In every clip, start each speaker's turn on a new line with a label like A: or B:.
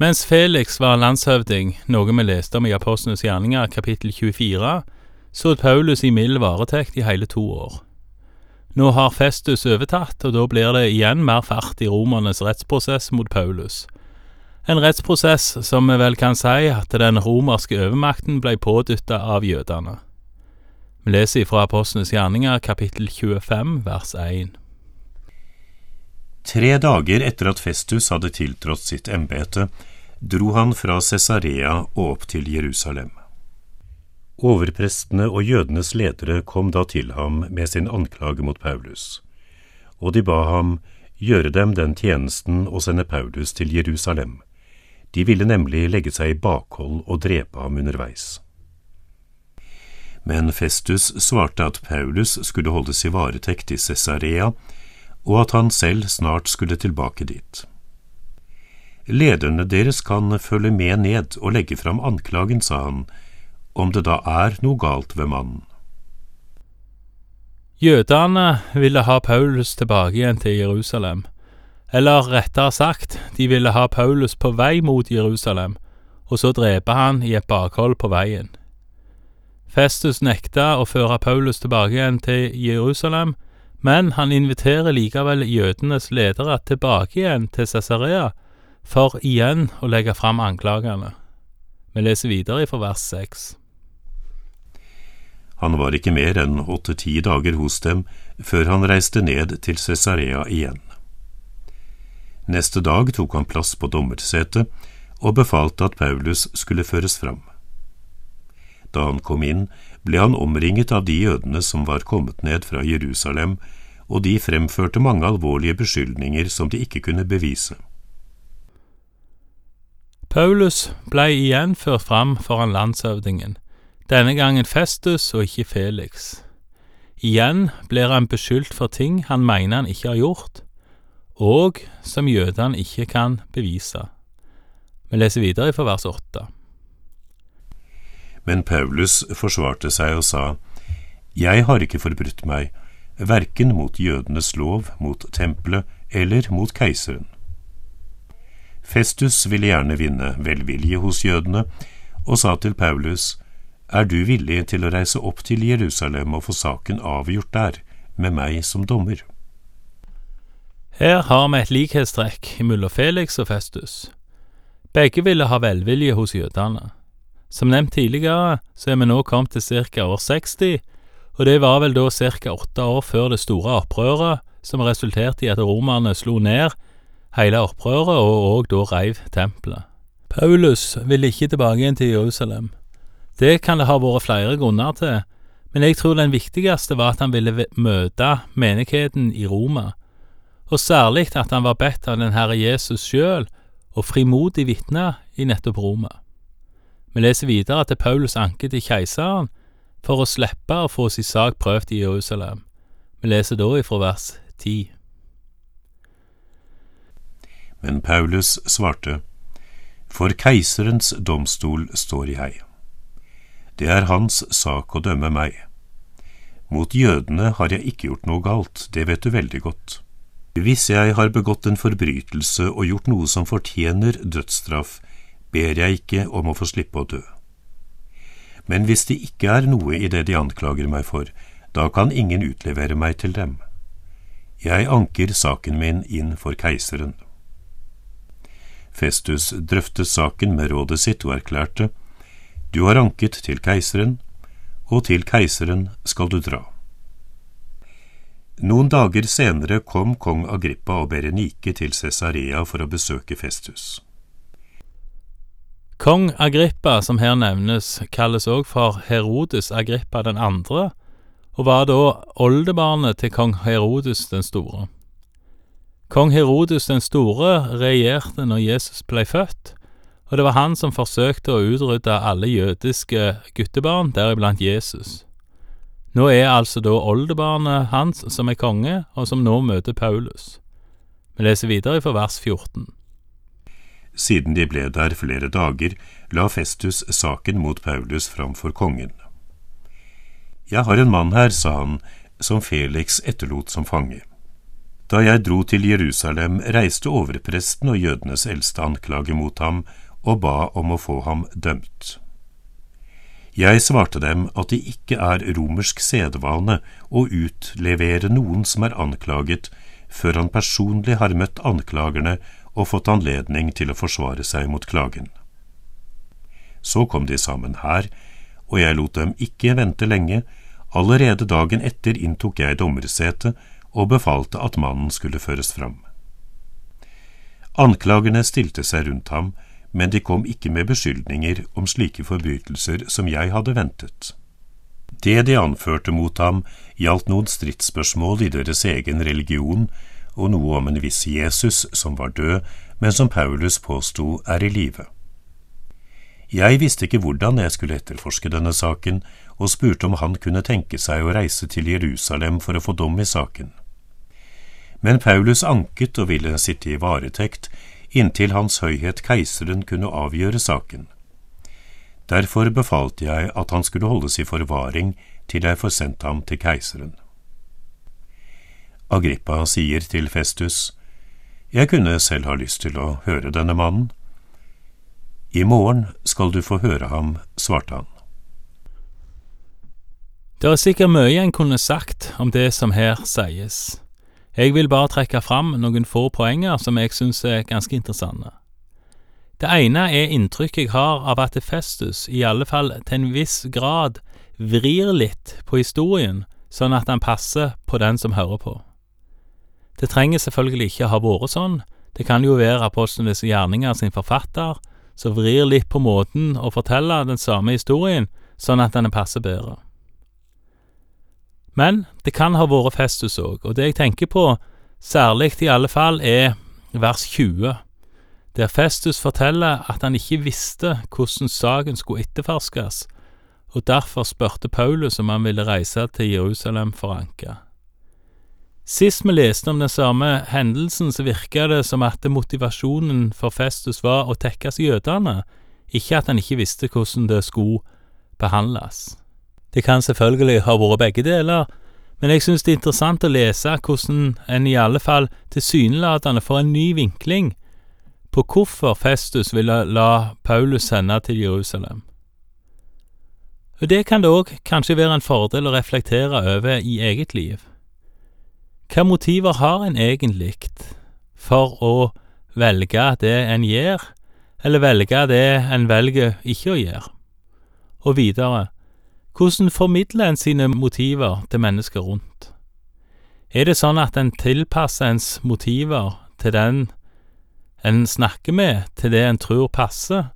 A: Mens Felix var landshøvding, noe vi leste om i Apostlenes gjerninger kapittel 24, så Paulus i mild varetekt i hele to år. Nå har Festus overtatt, og da blir det igjen mer fart i romernes rettsprosess mot Paulus. En rettsprosess som vi vel kan si at den romerske overmakten ble pådytta av jødene. Vi leser fra Apostlenes gjerninger kapittel 25 vers 1.
B: Tre dager etter at Festus hadde tiltrådt sitt embete, dro han fra Cesarea og opp til Jerusalem. Overprestene og jødenes ledere kom da til ham med sin anklage mot Paulus, og de ba ham gjøre dem den tjenesten å sende Paulus til Jerusalem. De ville nemlig legge seg i bakhold og drepe ham underveis. Men Festus svarte at Paulus skulle holdes i varetekt i Cesarea, og at han selv snart skulle tilbake dit. Lederne deres kan følge med ned og legge fram anklagen, sa han, om det da er noe galt ved mannen.
A: Jødene ville ha Paulus tilbake igjen til Jerusalem, eller rettere sagt, de ville ha Paulus på vei mot Jerusalem, og så drepe han i et bakhold på veien. Festus nekta å føre Paulus tilbake igjen til Jerusalem, men han inviterer likevel jødenes ledere tilbake igjen til Cesarea for igjen å legge fram anklagene. Vi leser videre fra vers seks.
B: Han var ikke mer enn åtte–ti dager hos dem før han reiste ned til Cesarea igjen. Neste dag tok han plass på dommersetet og befalte at Paulus skulle føres fram. Da han kom inn, ble han omringet av de jødene som var kommet ned fra Jerusalem, og de fremførte mange alvorlige beskyldninger som de ikke kunne bevise.
A: Paulus blei igjen ført fram foran landshøvdingen, denne gangen Festus og ikke Felix. Igjen blir han beskyldt for ting han mener han ikke har gjort, og som jødene ikke kan bevise. Vi leser videre fra vers åtte.
B: Men Paulus forsvarte seg og sa, Jeg har ikke forbrutt meg, verken mot jødenes lov, mot tempelet eller mot keiseren. Festus ville gjerne vinne velvilje hos jødene, og sa til Paulus, er du villig til å reise opp til Jerusalem og få saken avgjort der, med meg som dommer?
A: Her har vi et likhetstrekk mellom Felix og Festus. Begge ville ha velvilje hos jødene. Som nevnt tidligere, så er vi nå kommet til ca. år 60, og det var vel da ca. åtte år før det store opprøret som resulterte i at romerne slo ned hele opprøret og òg da reiv tempelet. Paulus ville ikke tilbake igjen til Jerusalem. Det kan det ha vært flere grunner til, men jeg tror den viktigste var at han ville møte menigheten i Roma, og særlig at han var bedt av den Herre Jesus sjøl og frimodig vitne i nettopp Roma. Vi leser videre at Paulus anket til keiseren for å slippe å få sin sak prøvd i Jerusalem. Vi leser da ifra vers 10.
B: Men Paulus svarte, For keiserens domstol står jeg. Det er hans sak å dømme meg. Mot jødene har jeg ikke gjort noe galt, det vet du veldig godt. Hvis jeg har begått en forbrytelse og gjort noe som fortjener dødsstraff, ber jeg ikke om å få slippe å dø. Men hvis det ikke er noe i det de anklager meg for, da kan ingen utlevere meg til dem. Jeg anker saken min inn for keiseren. Festus drøftet saken med rådet sitt og erklærte, du har anket til keiseren, og til keiseren skal du dra. Noen dager senere kom kong Agrippa og Berenike til Cesarea for å besøke Festus.
A: Kong Agrippa, som her nevnes, kalles òg for Herodes Agrippa den andre, og var da oldebarnet til kong Herodes den store. Kong Herodes den store regjerte når Jesus ble født, og det var han som forsøkte å utrydde alle jødiske guttebarn, deriblant Jesus. Nå er altså da oldebarnet hans som er konge, og som nå møter Paulus. Vi leser videre fra vers 14.
B: Siden de ble der flere dager, la Festus saken mot Paulus framfor kongen. Jeg har en mann her, sa han, som Felix etterlot som fange. Da jeg dro til Jerusalem, reiste overpresten og jødenes eldste anklage mot ham og ba om å få ham dømt. Jeg svarte dem at det ikke er romersk sedvane å utlevere noen som er anklaget, før han personlig har møtt anklagerne og fått anledning til å forsvare seg mot klagen. Så kom de sammen her, og jeg lot dem ikke vente lenge, allerede dagen etter inntok jeg dommersetet og befalte at mannen skulle føres fram. Anklagerne stilte seg rundt ham, men de kom ikke med beskyldninger om slike forbrytelser som jeg hadde ventet. Det de anførte mot ham, gjaldt noen stridsspørsmål i deres egen religion og noe om en viss Jesus som var død, men som Paulus påsto er i live. Jeg visste ikke hvordan jeg skulle etterforske denne saken, og spurte om han kunne tenke seg å reise til Jerusalem for å få dom i saken. Men Paulus anket og ville sitte i varetekt inntil Hans Høyhet Keiseren kunne avgjøre saken. Derfor befalte jeg at han skulle holdes i forvaring til jeg får sendt ham til keiseren. Agrippa sier til Festus, Jeg kunne selv ha lyst til å høre denne mannen. I morgen skal du få høre ham, svarte han.
A: Det er sikkert mye en kunne sagt om det som her sies. Jeg vil bare trekke fram noen få poenger som jeg synes er ganske interessante. Det ene er inntrykket jeg har av at Festus, i alle fall til en viss grad, vrir litt på historien, sånn at han passer på den som hører på. Det trenger selvfølgelig ikke ha vært sånn, det kan jo være apostlenes gjerninger sin forfatter, som vrir litt på måten å fortelle den samme historien, sånn at den passer bedre. Men det kan ha vært Festus òg, og det jeg tenker på, særlig i alle fall, er vers 20, der Festus forteller at han ikke visste hvordan saken skulle etterforskes, og derfor spurte Paulus om han ville reise til Jerusalem for anke. Sist vi leste om den samme hendelsen, så virka det som at motivasjonen for Festus var å tekkes jødene, ikke at han ikke visste hvordan det skulle behandles. Det kan selvfølgelig ha vært begge deler, men jeg synes det er interessant å lese hvordan en i alle fall tilsynelatende får en ny vinkling på hvorfor Festus ville la Paulus sende til Jerusalem. Og Det kan det òg kanskje være en fordel å reflektere over i eget liv. Hva motiver har en egentlig for å velge det en gjør, eller velge det en velger ikke å gjøre? Og videre, hvordan formidler en sine motiver til mennesker rundt? Er det sånn at en tilpasser ens motiver til den en snakker med, til det en tror passer?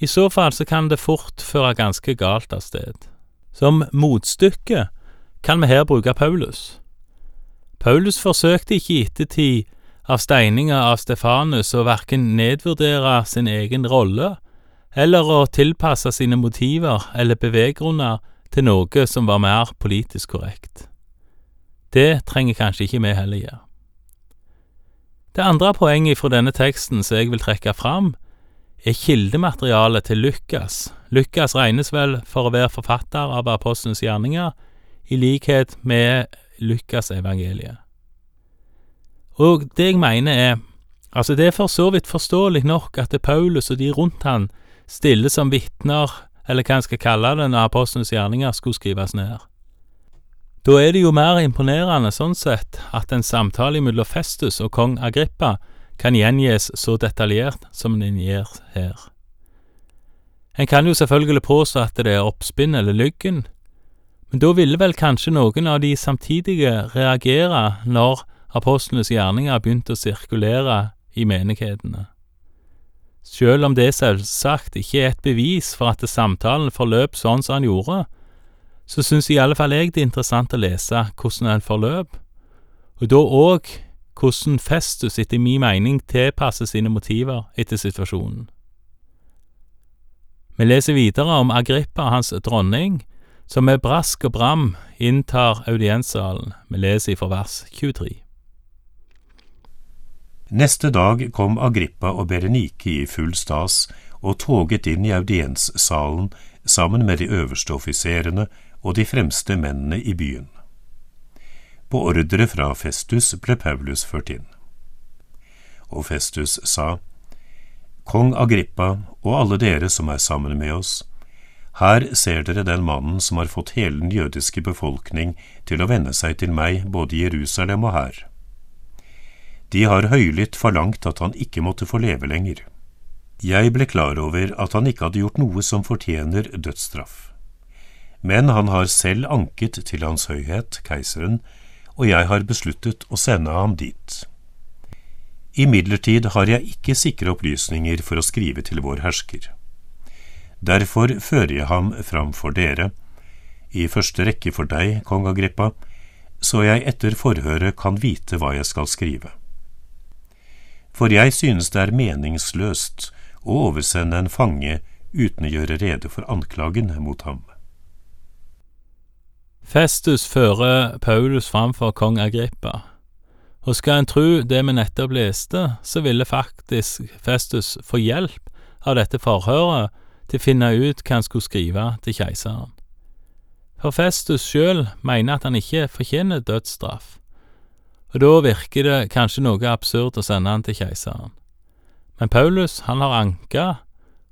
A: I så fall så kan det fort føre ganske galt av sted. Som motstykke kan vi her bruke Paulus. Paulus forsøkte ikke i ettertid av steininga av Stefanus å verken nedvurdere sin egen rolle eller å tilpasse sine motiver eller beveggrunner til noe som var mer politisk korrekt. Det trenger kanskje ikke vi heller gjøre. Det andre poenget fra denne teksten som jeg vil trekke fram, er kildematerialet til Lukas. Lukas regnes vel for å være forfatter av apostlens gjerninger, i likhet med Lukasevangeliet. Og det jeg mener er, altså det er for så vidt forståelig nok at det Paulus og de rundt han stiller som vitner, eller hva en skal kalle det når apostlenes gjerninger skulle skrives ned. Da er det jo mer imponerende sånn sett at en samtale mellom Festus og kong Agrippa kan gjengis så detaljert som den gjør her. En kan jo selvfølgelig påstå at det er oppspinn eller lyggen, men da ville vel kanskje noen av de samtidige reagere når apostlenes gjerninger begynte å sirkulere i menighetene. Selv om det selvsagt ikke er et bevis for at samtalen forløp sånn som han gjorde, så syns i alle fall jeg det er interessant å lese hvordan den forløp, og da òg hvordan Festus etter min mening tilpasser sine motiver etter situasjonen. Vi leser videre om Agrippa og hans dronning, som med brask og bram inntar audienssalen. Vi leser fra vers 23.
B: Neste dag kom Agrippa og Berenike i full stas og toget inn i audienssalen sammen med de øverste offiserene og de fremste mennene i byen. På ordre fra Festus ble Paulus ført inn. Og Festus sa, Kong Agrippa og alle dere som er sammen med oss, her ser dere den mannen som har fått hele den jødiske befolkning til å venne seg til meg både i Jerusalem og her. De har høylytt forlangt at han ikke måtte få leve lenger. Jeg ble klar over at han ikke hadde gjort noe som fortjener dødsstraff. Men han har selv anket til Hans Høyhet, keiseren, og jeg har besluttet å sende ham dit. Imidlertid har jeg ikke sikre opplysninger for å skrive til vår hersker. Derfor fører jeg ham framfor dere, i første rekke for deg, kong Agrippa, så jeg etter forhøret kan vite hva jeg skal skrive. For jeg synes det er meningsløst å oversende en fange uten å gjøre rede for anklagen mot ham.
A: Festus fører Paulus framfor kong Agrippa, og skal en tru det vi nettopp leste, så ville faktisk Festus få hjelp av dette forhøret til å finne ut hva han skulle skrive til keiseren. For Festus sjøl mener at han ikke fortjener dødsstraff, og da virker det kanskje noe absurd å sende han til keiseren. Men Paulus, han har anka,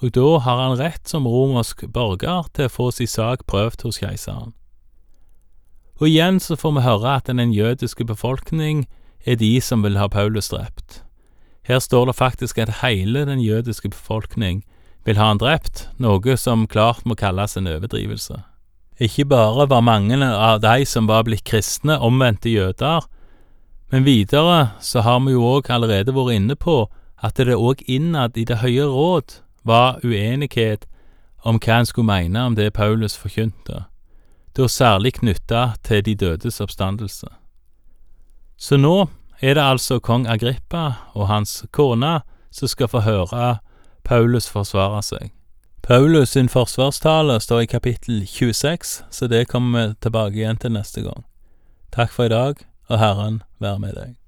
A: og da har han rett som romersk borger til å få sin sak prøvd hos keiseren. Og igjen så får vi høre at den jødiske befolkning er de som vil ha Paulus drept. Her står det faktisk at hele den jødiske befolkning vil ha han drept, noe som klart må kalles en overdrivelse. Ikke bare var mange av de som var blitt kristne, omvendte jøder, men videre så har vi jo òg allerede vært inne på at det òg innad i Det høye råd var uenighet om hva en skulle mene om det Paulus forkynte, da særlig knytta til de dødes oppstandelse. Så nå er det altså kong Agrippa og hans kone som skal få høre Paulus forsvarer seg. Paulus sin forsvarstale står i kapittel 26, så det kommer vi tilbake igjen til neste gang. Takk for i dag, og Herren være med deg.